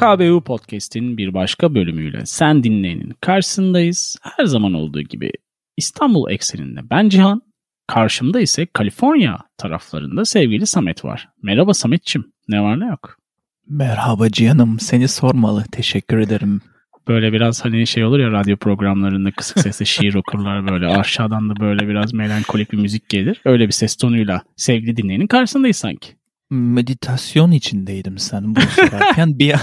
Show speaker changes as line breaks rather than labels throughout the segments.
PKBU Podcast'in bir başka bölümüyle sen dinleyenin karşısındayız. Her zaman olduğu gibi İstanbul ekseninde ben Cihan, karşımda ise Kaliforniya taraflarında sevgili Samet var. Merhaba Sametçim, ne var ne yok?
Merhaba Cihan'ım, seni sormalı. Teşekkür ederim.
Böyle biraz hani şey olur ya radyo programlarında kısık sesle şiir okurlar böyle aşağıdan da böyle biraz melankolik bir müzik gelir. Öyle bir ses tonuyla sevgili dinleyenin karşısındayız sanki
meditasyon içindeydim sen bunu sorarken bir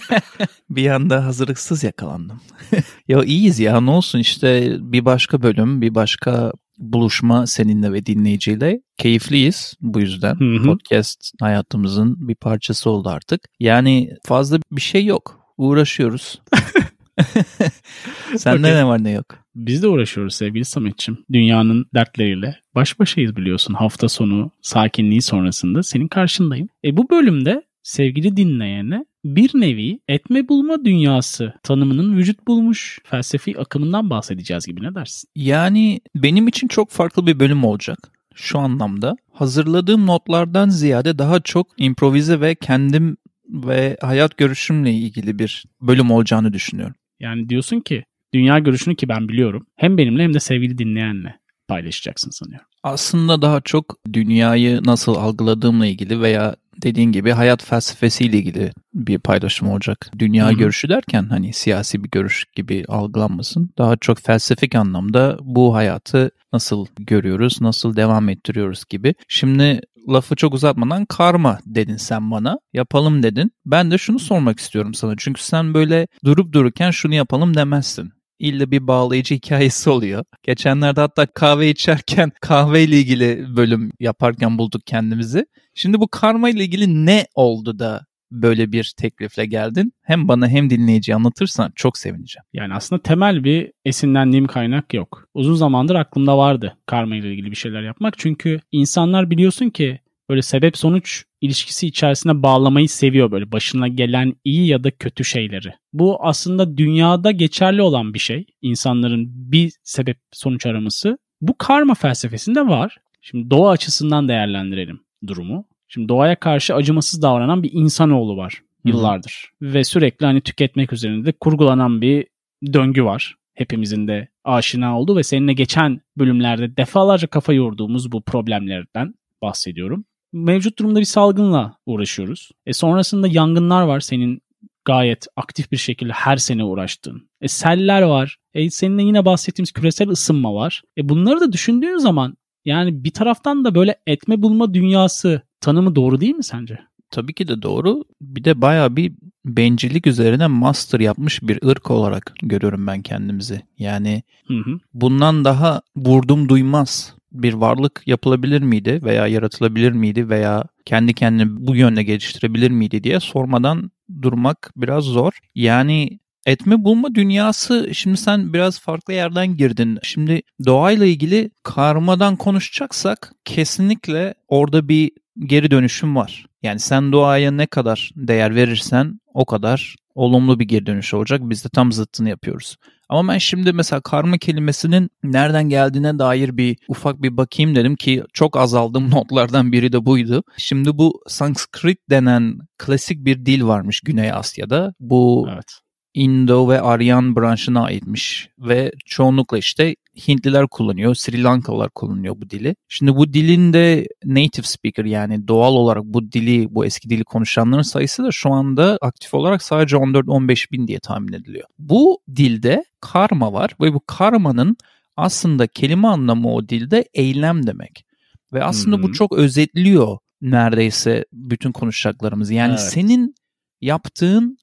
bir anda hazırlıksız yakalandım. ya iyiyiz ya ne olsun işte bir başka bölüm, bir başka buluşma seninle ve dinleyiciyle. Keyifliyiz bu yüzden. Hı hı. Podcast hayatımızın bir parçası oldu artık. Yani fazla bir şey yok. Uğraşıyoruz. Sende okay. ne var ne yok?
Biz de uğraşıyoruz sevgili Sametçim. Dünyanın dertleriyle baş başayız biliyorsun. Hafta sonu sakinliği sonrasında senin karşındayım. E bu bölümde sevgili dinleyene bir nevi etme bulma dünyası tanımının vücut bulmuş felsefi akımından bahsedeceğiz gibi ne dersin?
Yani benim için çok farklı bir bölüm olacak şu anlamda. Hazırladığım notlardan ziyade daha çok improvize ve kendim ve hayat görüşümle ilgili bir bölüm olacağını düşünüyorum.
Yani diyorsun ki dünya görüşünü ki ben biliyorum hem benimle hem de sevgili dinleyenle paylaşacaksın sanıyorum.
Aslında daha çok dünyayı nasıl algıladığımla ilgili veya dediğin gibi hayat felsefesiyle ilgili bir paylaşım olacak. Dünya Hı-hı. görüşü derken hani siyasi bir görüş gibi algılanmasın. Daha çok felsefik anlamda bu hayatı nasıl görüyoruz, nasıl devam ettiriyoruz gibi. Şimdi lafı çok uzatmadan karma dedin sen bana. Yapalım dedin. Ben de şunu sormak istiyorum sana. Çünkü sen böyle durup dururken şunu yapalım demezsin illa bir bağlayıcı hikayesi oluyor. Geçenlerde hatta kahve içerken kahveyle ilgili bölüm yaparken bulduk kendimizi. Şimdi bu karma ile ilgili ne oldu da böyle bir teklifle geldin? Hem bana hem dinleyiciye anlatırsan çok sevineceğim.
Yani aslında temel bir esinlendiğim kaynak yok. Uzun zamandır aklımda vardı karma ile ilgili bir şeyler yapmak. Çünkü insanlar biliyorsun ki böyle sebep sonuç ilişkisi içerisine bağlamayı seviyor böyle başına gelen iyi ya da kötü şeyleri. Bu aslında dünyada geçerli olan bir şey. İnsanların bir sebep sonuç araması. Bu karma felsefesinde var. Şimdi doğa açısından değerlendirelim durumu. Şimdi doğaya karşı acımasız davranan bir insanoğlu var yıllardır. Hı-hı. Ve sürekli hani tüketmek üzerinde kurgulanan bir döngü var. Hepimizin de aşina olduğu ve seninle geçen bölümlerde defalarca kafa yorduğumuz bu problemlerden bahsediyorum mevcut durumda bir salgınla uğraşıyoruz. E sonrasında yangınlar var senin gayet aktif bir şekilde her sene uğraştığın. E seller var. E seninle yine bahsettiğimiz küresel ısınma var. E bunları da düşündüğün zaman yani bir taraftan da böyle etme bulma dünyası tanımı doğru değil mi sence?
Tabii ki de doğru. Bir de baya bir bencillik üzerine master yapmış bir ırk olarak görüyorum ben kendimizi. Yani hı hı. bundan daha vurdum duymaz bir varlık yapılabilir miydi veya yaratılabilir miydi veya kendi kendini bu yönde geliştirebilir miydi diye sormadan durmak biraz zor. Yani etme bulma dünyası şimdi sen biraz farklı yerden girdin. Şimdi doğayla ilgili karmadan konuşacaksak kesinlikle orada bir geri dönüşüm var. Yani sen doğaya ne kadar değer verirsen o kadar olumlu bir geri dönüş olacak. Biz de tam zıttını yapıyoruz. Ama ben şimdi mesela karma kelimesinin nereden geldiğine dair bir ufak bir bakayım dedim ki çok azaldığım notlardan biri de buydu. Şimdi bu Sanskrit denen klasik bir dil varmış Güney Asya'da. Bu evet. Indo ve Aryan branşına aitmiş ve çoğunlukla işte Hintliler kullanıyor, Sri Lankalılar kullanıyor bu dili. Şimdi bu dilin de native speaker yani doğal olarak bu dili, bu eski dili konuşanların sayısı da şu anda aktif olarak sadece 14-15 bin diye tahmin ediliyor. Bu dilde karma var ve bu karmanın aslında kelime anlamı o dilde eylem demek. Ve aslında hmm. bu çok özetliyor neredeyse bütün konuşacaklarımızı. Yani evet. senin yaptığın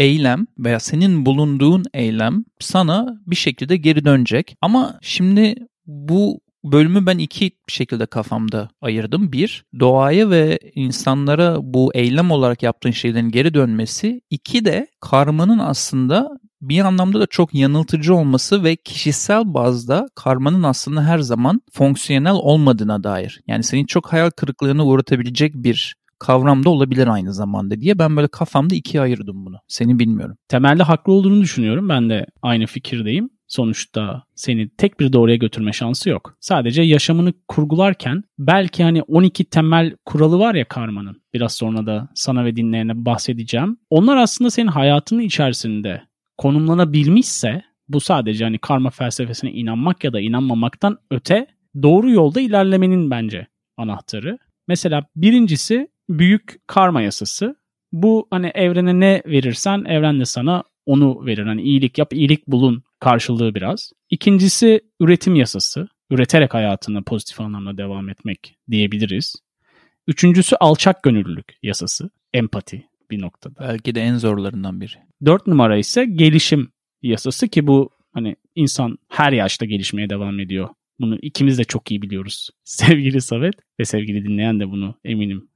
eylem veya senin bulunduğun eylem sana bir şekilde geri dönecek. Ama şimdi bu bölümü ben iki şekilde kafamda ayırdım. Bir, doğaya ve insanlara bu eylem olarak yaptığın şeylerin geri dönmesi. İki de karmanın aslında bir anlamda da çok yanıltıcı olması ve kişisel bazda karmanın aslında her zaman fonksiyonel olmadığına dair. Yani seni çok hayal kırıklığına uğratabilecek bir kavram da olabilir aynı zamanda diye ben böyle kafamda ikiye ayırdım bunu. Seni bilmiyorum.
Temelde haklı olduğunu düşünüyorum. Ben de aynı fikirdeyim. sonuçta seni tek bir doğruya götürme şansı yok. Sadece yaşamını kurgularken belki hani 12 temel kuralı var ya karmanın. Biraz sonra da sana ve dinleyene bahsedeceğim. Onlar aslında senin hayatının içerisinde konumlanabilmişse bu sadece hani karma felsefesine inanmak ya da inanmamaktan öte doğru yolda ilerlemenin bence anahtarı. Mesela birincisi büyük karma yasası. Bu hani evrene ne verirsen evren de sana onu verir. Hani iyilik yap, iyilik bulun karşılığı biraz. İkincisi üretim yasası. Üreterek hayatına pozitif anlamda devam etmek diyebiliriz. Üçüncüsü alçak gönüllülük yasası. Empati bir noktada.
Belki de en zorlarından biri.
Dört numara ise gelişim yasası ki bu hani insan her yaşta gelişmeye devam ediyor. Bunu ikimiz de çok iyi biliyoruz. Sevgili Samet ve sevgili dinleyen de bunu eminim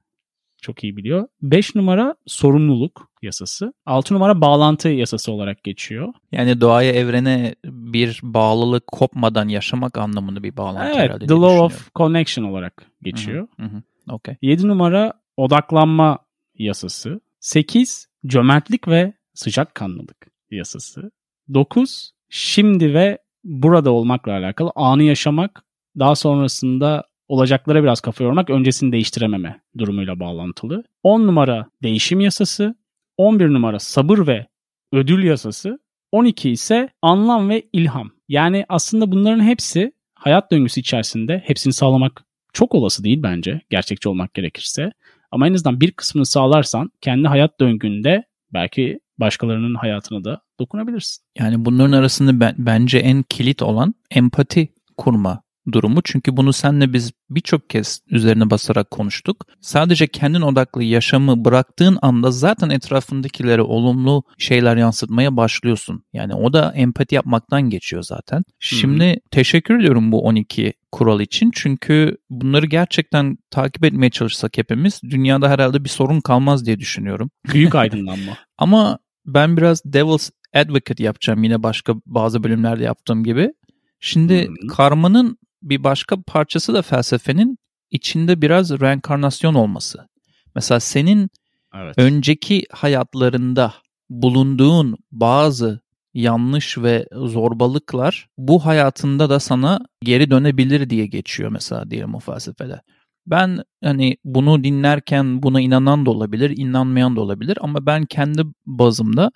çok iyi biliyor. 5 numara sorumluluk yasası. 6 numara bağlantı yasası olarak geçiyor.
Yani doğaya, evrene bir bağlılık kopmadan yaşamak anlamında bir bağlantı
evet,
herhalde.
The Law of Connection olarak geçiyor.
Hı hı, okay.
7 numara odaklanma yasası. 8 cömertlik ve sıcakkanlılık yasası. 9 şimdi ve burada olmakla alakalı anı yaşamak daha sonrasında olacaklara biraz kafa yormak öncesini değiştirememe durumuyla bağlantılı. 10 numara değişim yasası, 11 numara sabır ve ödül yasası, 12 ise anlam ve ilham. Yani aslında bunların hepsi hayat döngüsü içerisinde hepsini sağlamak çok olası değil bence gerçekçi olmak gerekirse. Ama en azından bir kısmını sağlarsan kendi hayat döngünde belki başkalarının hayatına da dokunabilirsin.
Yani bunların arasında ben, bence en kilit olan empati kurma durumu. Çünkü bunu senle biz birçok kez üzerine basarak konuştuk. Sadece kendin odaklı yaşamı bıraktığın anda zaten etrafındakilere olumlu şeyler yansıtmaya başlıyorsun. Yani o da empati yapmaktan geçiyor zaten. Şimdi Hı-hı. teşekkür ediyorum bu 12 kural için. Çünkü bunları gerçekten takip etmeye çalışsak hepimiz dünyada herhalde bir sorun kalmaz diye düşünüyorum.
Büyük aydınlanma.
Ama ben biraz devil's advocate yapacağım yine başka bazı bölümlerde yaptığım gibi. Şimdi hmm. karmanın bir başka parçası da felsefenin içinde biraz reenkarnasyon olması. Mesela senin evet. önceki hayatlarında bulunduğun bazı yanlış ve zorbalıklar bu hayatında da sana geri dönebilir diye geçiyor mesela diyelim o felsefede. Ben hani bunu dinlerken buna inanan da olabilir, inanmayan da olabilir ama ben kendi bazımda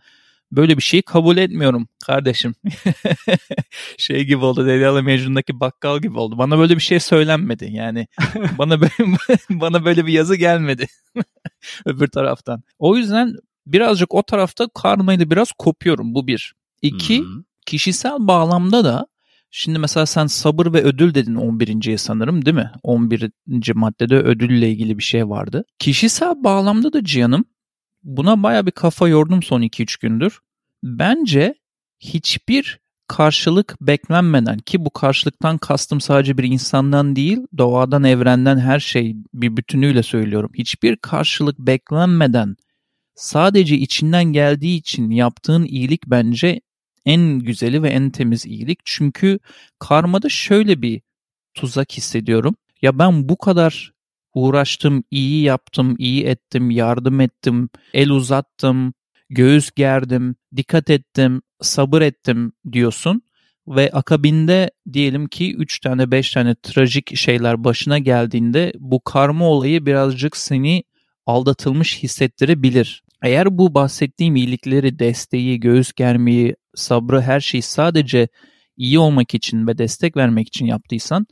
böyle bir şeyi kabul etmiyorum kardeşim. şey gibi oldu Derya'la Mecnun'daki bakkal gibi oldu. Bana böyle bir şey söylenmedi. Yani bana böyle, bana böyle bir yazı gelmedi öbür taraftan. O yüzden birazcık o tarafta karmayı biraz kopuyorum. Bu bir. İki, hmm. kişisel bağlamda da Şimdi mesela sen sabır ve ödül dedin 11.ye sanırım değil mi? 11. maddede ödülle ilgili bir şey vardı. Kişisel bağlamda da Cihan'ım buna baya bir kafa yordum son 2-3 gündür. Bence hiçbir karşılık beklenmeden ki bu karşılıktan kastım sadece bir insandan değil doğadan evrenden her şey bir bütünüyle söylüyorum. Hiçbir karşılık beklenmeden sadece içinden geldiği için yaptığın iyilik bence en güzeli ve en temiz iyilik. Çünkü karmada şöyle bir tuzak hissediyorum. Ya ben bu kadar uğraştım, iyi yaptım, iyi ettim, yardım ettim, el uzattım, göğüs gerdim, dikkat ettim, sabır ettim diyorsun ve akabinde diyelim ki 3 tane 5 tane trajik şeyler başına geldiğinde bu karma olayı birazcık seni aldatılmış hissettirebilir. Eğer bu bahsettiğim iyilikleri, desteği, göğüs germeyi, sabrı her şeyi sadece iyi olmak için ve destek vermek için yaptıysan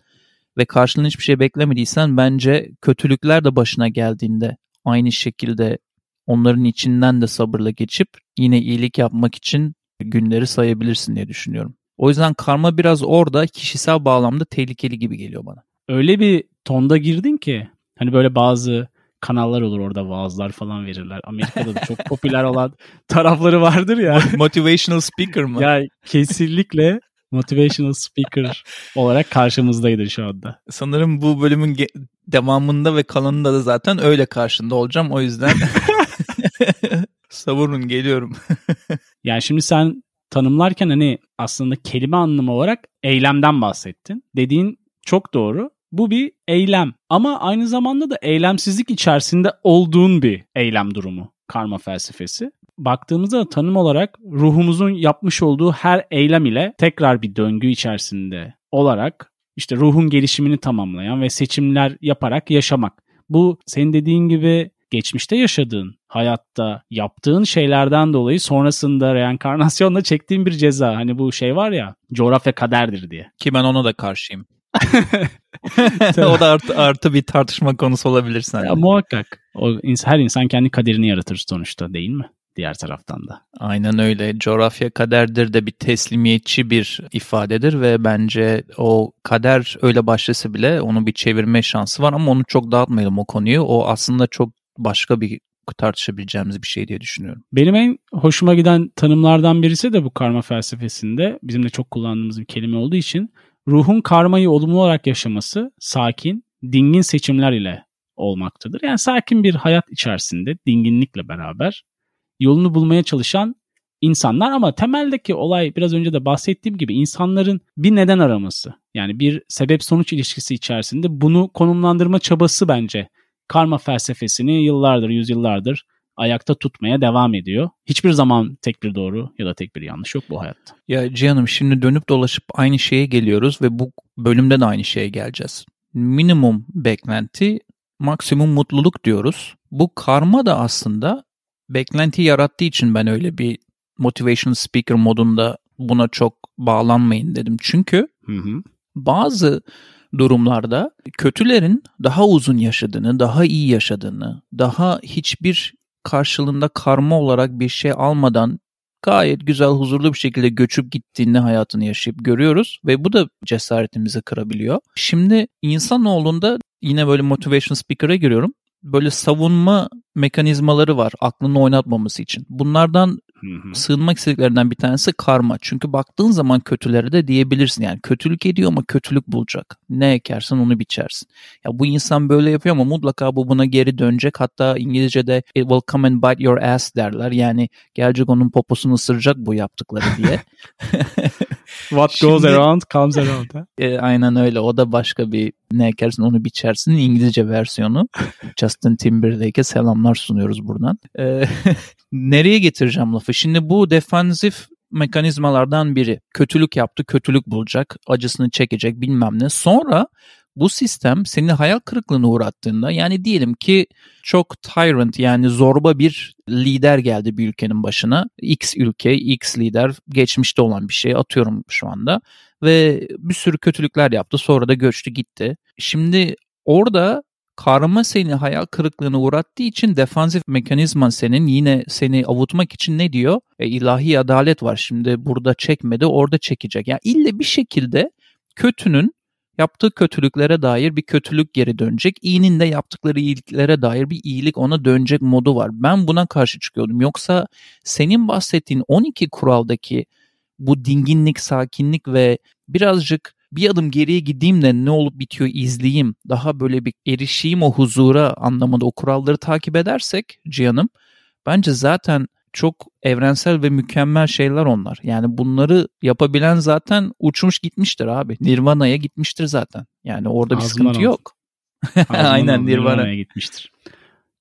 ve karşılığında hiçbir şey beklemediysen bence kötülükler de başına geldiğinde aynı şekilde onların içinden de sabırla geçip yine iyilik yapmak için günleri sayabilirsin diye düşünüyorum. O yüzden karma biraz orada kişisel bağlamda tehlikeli gibi geliyor bana.
Öyle bir tonda girdin ki hani böyle bazı kanallar olur orada vaazlar falan verirler. Amerika'da da çok popüler olan tarafları vardır ya.
Motivational speaker mı?
ya kesinlikle motivational speaker olarak karşımızdaydı şu anda.
Sanırım bu bölümün devamında ve kalanında da zaten öyle karşında olacağım. O yüzden savurun geliyorum.
yani şimdi sen tanımlarken hani aslında kelime anlamı olarak eylemden bahsettin. Dediğin çok doğru. Bu bir eylem ama aynı zamanda da eylemsizlik içerisinde olduğun bir eylem durumu karma felsefesi. Baktığımızda da tanım olarak ruhumuzun yapmış olduğu her eylem ile tekrar bir döngü içerisinde olarak işte ruhun gelişimini tamamlayan ve seçimler yaparak yaşamak. Bu senin dediğin gibi geçmişte yaşadığın hayatta yaptığın şeylerden dolayı sonrasında reenkarnasyonla çektiğin bir ceza. Hani bu şey var ya coğrafya kaderdir diye.
Ki ben ona da karşıyım. o da artı, artı bir tartışma konusu olabilir sence.
Ya, muhakkak. O, her insan kendi kaderini yaratır sonuçta değil mi? Diğer taraftan da.
Aynen öyle. Coğrafya kaderdir de bir teslimiyetçi bir ifadedir ve bence o kader öyle başlasa bile onu bir çevirme şansı var ama onu çok dağıtmayalım o konuyu. O aslında çok başka bir tartışabileceğimiz bir şey diye düşünüyorum.
Benim en hoşuma giden tanımlardan birisi de bu karma felsefesinde bizim de çok kullandığımız bir kelime olduğu için ruhun karmayı olumlu olarak yaşaması sakin, dingin seçimler ile olmaktadır. Yani sakin bir hayat içerisinde dinginlikle beraber yolunu bulmaya çalışan insanlar ama temeldeki olay biraz önce de bahsettiğim gibi insanların bir neden araması. Yani bir sebep sonuç ilişkisi içerisinde bunu konumlandırma çabası bence karma felsefesini yıllardır, yüzyıllardır ayakta tutmaya devam ediyor. Hiçbir zaman tek bir doğru ya da tek bir yanlış yok bu hayatta.
Ya Cihan'ım şimdi dönüp dolaşıp aynı şeye geliyoruz ve bu bölümde de aynı şeye geleceğiz. Minimum beklenti, maksimum mutluluk diyoruz. Bu karma da aslında beklenti yarattığı için ben öyle bir motivation speaker modunda buna çok bağlanmayın dedim. Çünkü hı hı. bazı durumlarda kötülerin daha uzun yaşadığını, daha iyi yaşadığını, daha hiçbir karşılığında karma olarak bir şey almadan gayet güzel, huzurlu bir şekilde göçüp gittiğini hayatını yaşayıp görüyoruz ve bu da cesaretimizi kırabiliyor. Şimdi insanoğlunda yine böyle motivation speaker'a giriyorum böyle savunma mekanizmaları var aklını oynatmaması için. Bunlardan hı hı. sığınmak istediklerinden bir tanesi karma. Çünkü baktığın zaman kötülere de diyebilirsin. Yani kötülük ediyor ama kötülük bulacak. Ne ekersen onu biçersin. Ya bu insan böyle yapıyor ama mutlaka bu buna geri dönecek. Hatta İngilizce'de it will come and bite your ass derler. Yani gelecek onun poposunu ısıracak bu yaptıkları diye.
What Şimdi, goes around comes around. Ha?
E, aynen öyle. O da başka bir ne ekersin onu biçersin İngilizce versiyonu. Justin Timberlake'e selamlar sunuyoruz buradan. E, nereye getireceğim lafı? Şimdi bu defansif mekanizmalardan biri. Kötülük yaptı, kötülük bulacak, acısını çekecek bilmem ne. Sonra bu sistem seni hayal kırıklığına uğrattığında yani diyelim ki çok tyrant yani zorba bir lider geldi bir ülkenin başına. X ülke, X lider geçmişte olan bir şey atıyorum şu anda ve bir sürü kötülükler yaptı sonra da göçtü gitti. Şimdi orada karma seni hayal kırıklığına uğrattığı için defansif mekanizman senin yine seni avutmak için ne diyor? E, ilahi adalet var şimdi burada çekmedi orada çekecek. Yani ille bir şekilde kötünün yaptığı kötülüklere dair bir kötülük geri dönecek. İyinin de yaptıkları iyiliklere dair bir iyilik ona dönecek modu var. Ben buna karşı çıkıyordum. Yoksa senin bahsettiğin 12 kuraldaki bu dinginlik, sakinlik ve birazcık bir adım geriye gideyim de ne olup bitiyor izleyeyim. Daha böyle bir erişeyim o huzura anlamında o kuralları takip edersek Cihan'ım bence zaten çok evrensel ve mükemmel şeyler onlar. Yani bunları yapabilen zaten uçmuş gitmiştir abi. Nirvana'ya gitmiştir zaten. Yani orada bir Azman sıkıntı yok.
Aynen Nirvana. Nirvana'ya gitmiştir.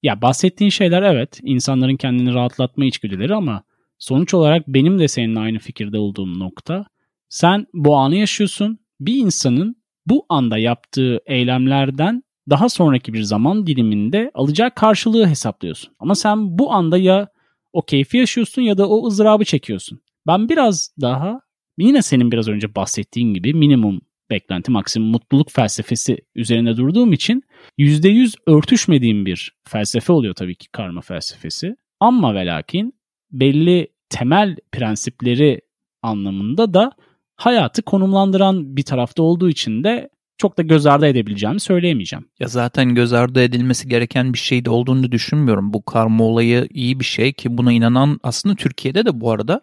Ya bahsettiğin şeyler evet insanların kendini rahatlatma içgüdüleri ama sonuç olarak benim de seninle aynı fikirde olduğum nokta sen bu anı yaşıyorsun. Bir insanın bu anda yaptığı eylemlerden daha sonraki bir zaman diliminde alacağı karşılığı hesaplıyorsun. Ama sen bu anda ya o keyfi yaşıyorsun ya da o ızdırabı çekiyorsun. Ben biraz daha yine senin biraz önce bahsettiğin gibi minimum beklenti maksimum mutluluk felsefesi üzerine durduğum için %100 örtüşmediğim bir felsefe oluyor tabii ki karma felsefesi. Ama ve lakin belli temel prensipleri anlamında da hayatı konumlandıran bir tarafta olduğu için de çok da göz ardı edebileceğimi söyleyemeyeceğim.
Ya zaten göz ardı edilmesi gereken bir şey de olduğunu düşünmüyorum. Bu karma olayı iyi bir şey ki buna inanan aslında Türkiye'de de bu arada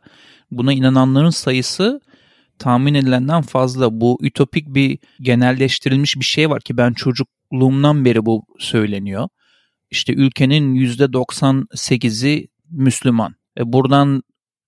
buna inananların sayısı tahmin edilenden fazla. Bu ütopik bir genelleştirilmiş bir şey var ki ben çocukluğumdan beri bu söyleniyor. İşte ülkenin %98'i Müslüman. E buradan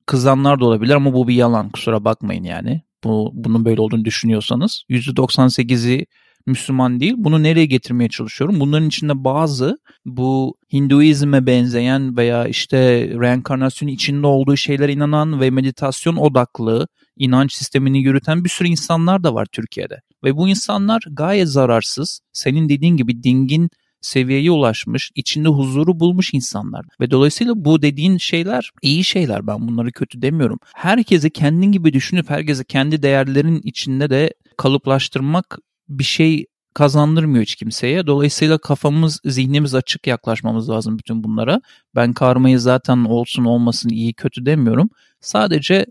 kızanlar da olabilir ama bu bir yalan kusura bakmayın yani bu, bunun böyle olduğunu düşünüyorsanız %98'i Müslüman değil. Bunu nereye getirmeye çalışıyorum? Bunların içinde bazı bu Hinduizme benzeyen veya işte reenkarnasyonun içinde olduğu şeylere inanan ve meditasyon odaklı inanç sistemini yürüten bir sürü insanlar da var Türkiye'de. Ve bu insanlar gayet zararsız. Senin dediğin gibi dingin seviyeye ulaşmış, içinde huzuru bulmuş insanlar. Ve dolayısıyla bu dediğin şeyler iyi şeyler. Ben bunları kötü demiyorum. Herkesi kendin gibi düşünüp herkese kendi değerlerin içinde de kalıplaştırmak bir şey kazandırmıyor hiç kimseye. Dolayısıyla kafamız, zihnimiz açık yaklaşmamız lazım bütün bunlara. Ben karmayı zaten olsun olmasın iyi kötü demiyorum. Sadece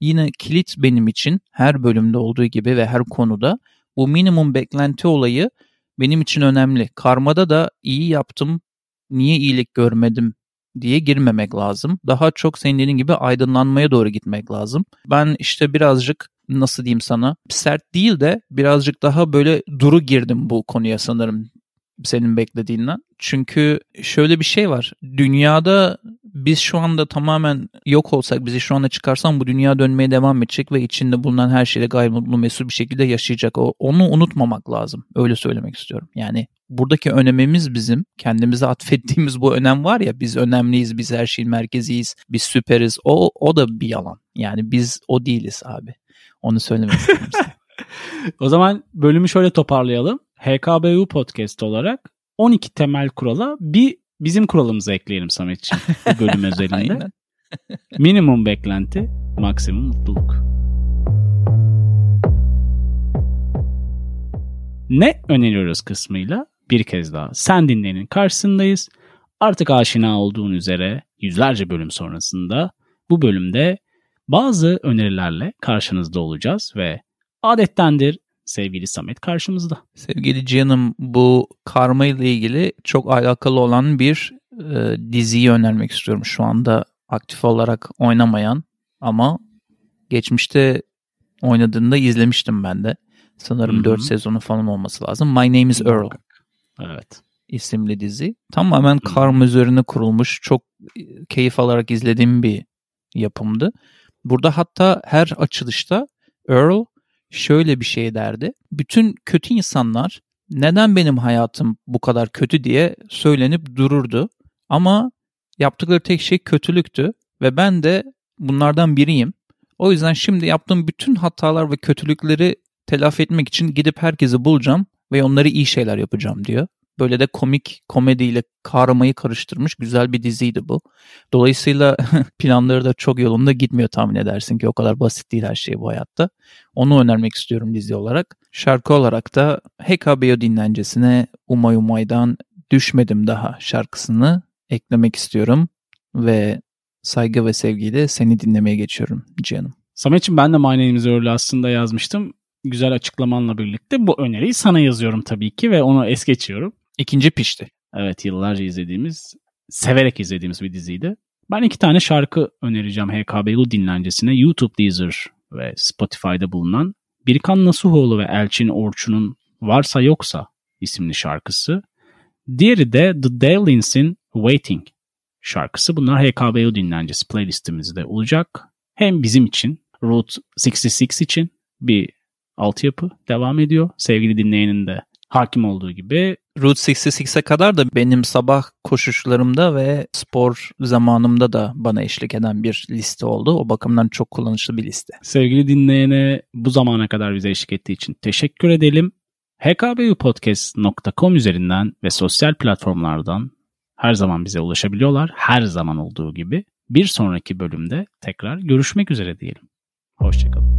yine kilit benim için her bölümde olduğu gibi ve her konuda bu minimum beklenti olayı benim için önemli. Karmada da iyi yaptım, niye iyilik görmedim diye girmemek lazım. Daha çok senin dediğin gibi aydınlanmaya doğru gitmek lazım. Ben işte birazcık nasıl diyeyim sana sert değil de birazcık daha böyle duru girdim bu konuya sanırım senin beklediğinden. Çünkü şöyle bir şey var. Dünyada biz şu anda tamamen yok olsak, bizi şu anda çıkarsan bu dünya dönmeye devam edecek ve içinde bulunan her şeyle gayet mutlu mesut bir şekilde yaşayacak. Onu unutmamak lazım. Öyle söylemek istiyorum. Yani buradaki önemimiz bizim kendimize atfettiğimiz bu önem var ya biz önemliyiz, biz her şeyin merkeziyiz, biz süperiz. O, o da bir yalan. Yani biz o değiliz abi. Onu söylemek istedim
o zaman bölümü şöyle toparlayalım. HKBU podcast olarak 12 temel kurala bir bizim kuralımızı ekleyelim Sametciğim bu bölüm özelinde. Minimum beklenti, maksimum mutluluk. Ne öneriyoruz kısmıyla bir kez daha sen dinleyenin karşısındayız. Artık aşina olduğun üzere yüzlerce bölüm sonrasında bu bölümde bazı önerilerle karşınızda olacağız ve adettendir sevgili Samet karşımızda.
Sevgili canım bu karma ile ilgili çok alakalı olan bir e, diziyi önermek istiyorum. Şu anda aktif olarak oynamayan ama geçmişte oynadığında izlemiştim ben de. Sanırım Hı-hı. 4 sezonu falan olması lazım. My Name is Earl.
Evet.
isimli dizi. Tamamen karma üzerine kurulmuş. Çok e, keyif alarak izlediğim bir yapımdı. Burada hatta her açılışta Earl şöyle bir şey derdi. Bütün kötü insanlar neden benim hayatım bu kadar kötü diye söylenip dururdu. Ama yaptıkları tek şey kötülüktü ve ben de bunlardan biriyim. O yüzden şimdi yaptığım bütün hatalar ve kötülükleri telafi etmek için gidip herkesi bulacağım ve onları iyi şeyler yapacağım diyor. Böyle de komik komediyle kahramayı karıştırmış güzel bir diziydi bu. Dolayısıyla planları da çok yolunda gitmiyor tahmin edersin ki o kadar basit değil her şey bu hayatta. Onu önermek istiyorum dizi olarak. Şarkı olarak da HKBO dinlencesine Umay Umay'dan Düşmedim Daha şarkısını eklemek istiyorum ve saygı ve sevgiyle seni dinlemeye geçiyorum canım.
Samet'ciğim ben de My Name is aslında yazmıştım. Güzel açıklamanla birlikte bu öneriyi sana yazıyorum tabii ki ve onu es geçiyorum.
İkinci pişti.
Evet yıllarca izlediğimiz, severek izlediğimiz bir diziydi. Ben iki tane şarkı önereceğim HKBU dinlencesine. YouTube Deezer ve Spotify'da bulunan Birkan Nasuhoğlu ve Elçin Orçun'un Varsa Yoksa isimli şarkısı. Diğeri de The Dalins'in Waiting şarkısı. Bunlar HKBU dinlencesi playlistimizde olacak. Hem bizim için Route 66 için bir altyapı devam ediyor. Sevgili dinleyenin de hakim olduğu gibi.
Route 66'e kadar da benim sabah koşuşlarımda ve spor zamanımda da bana eşlik eden bir liste oldu. O bakımdan çok kullanışlı bir liste.
Sevgili dinleyene bu zamana kadar bize eşlik ettiği için teşekkür edelim. hkbupodcast.com üzerinden ve sosyal platformlardan her zaman bize ulaşabiliyorlar. Her zaman olduğu gibi. Bir sonraki bölümde tekrar görüşmek üzere diyelim. Hoşçakalın.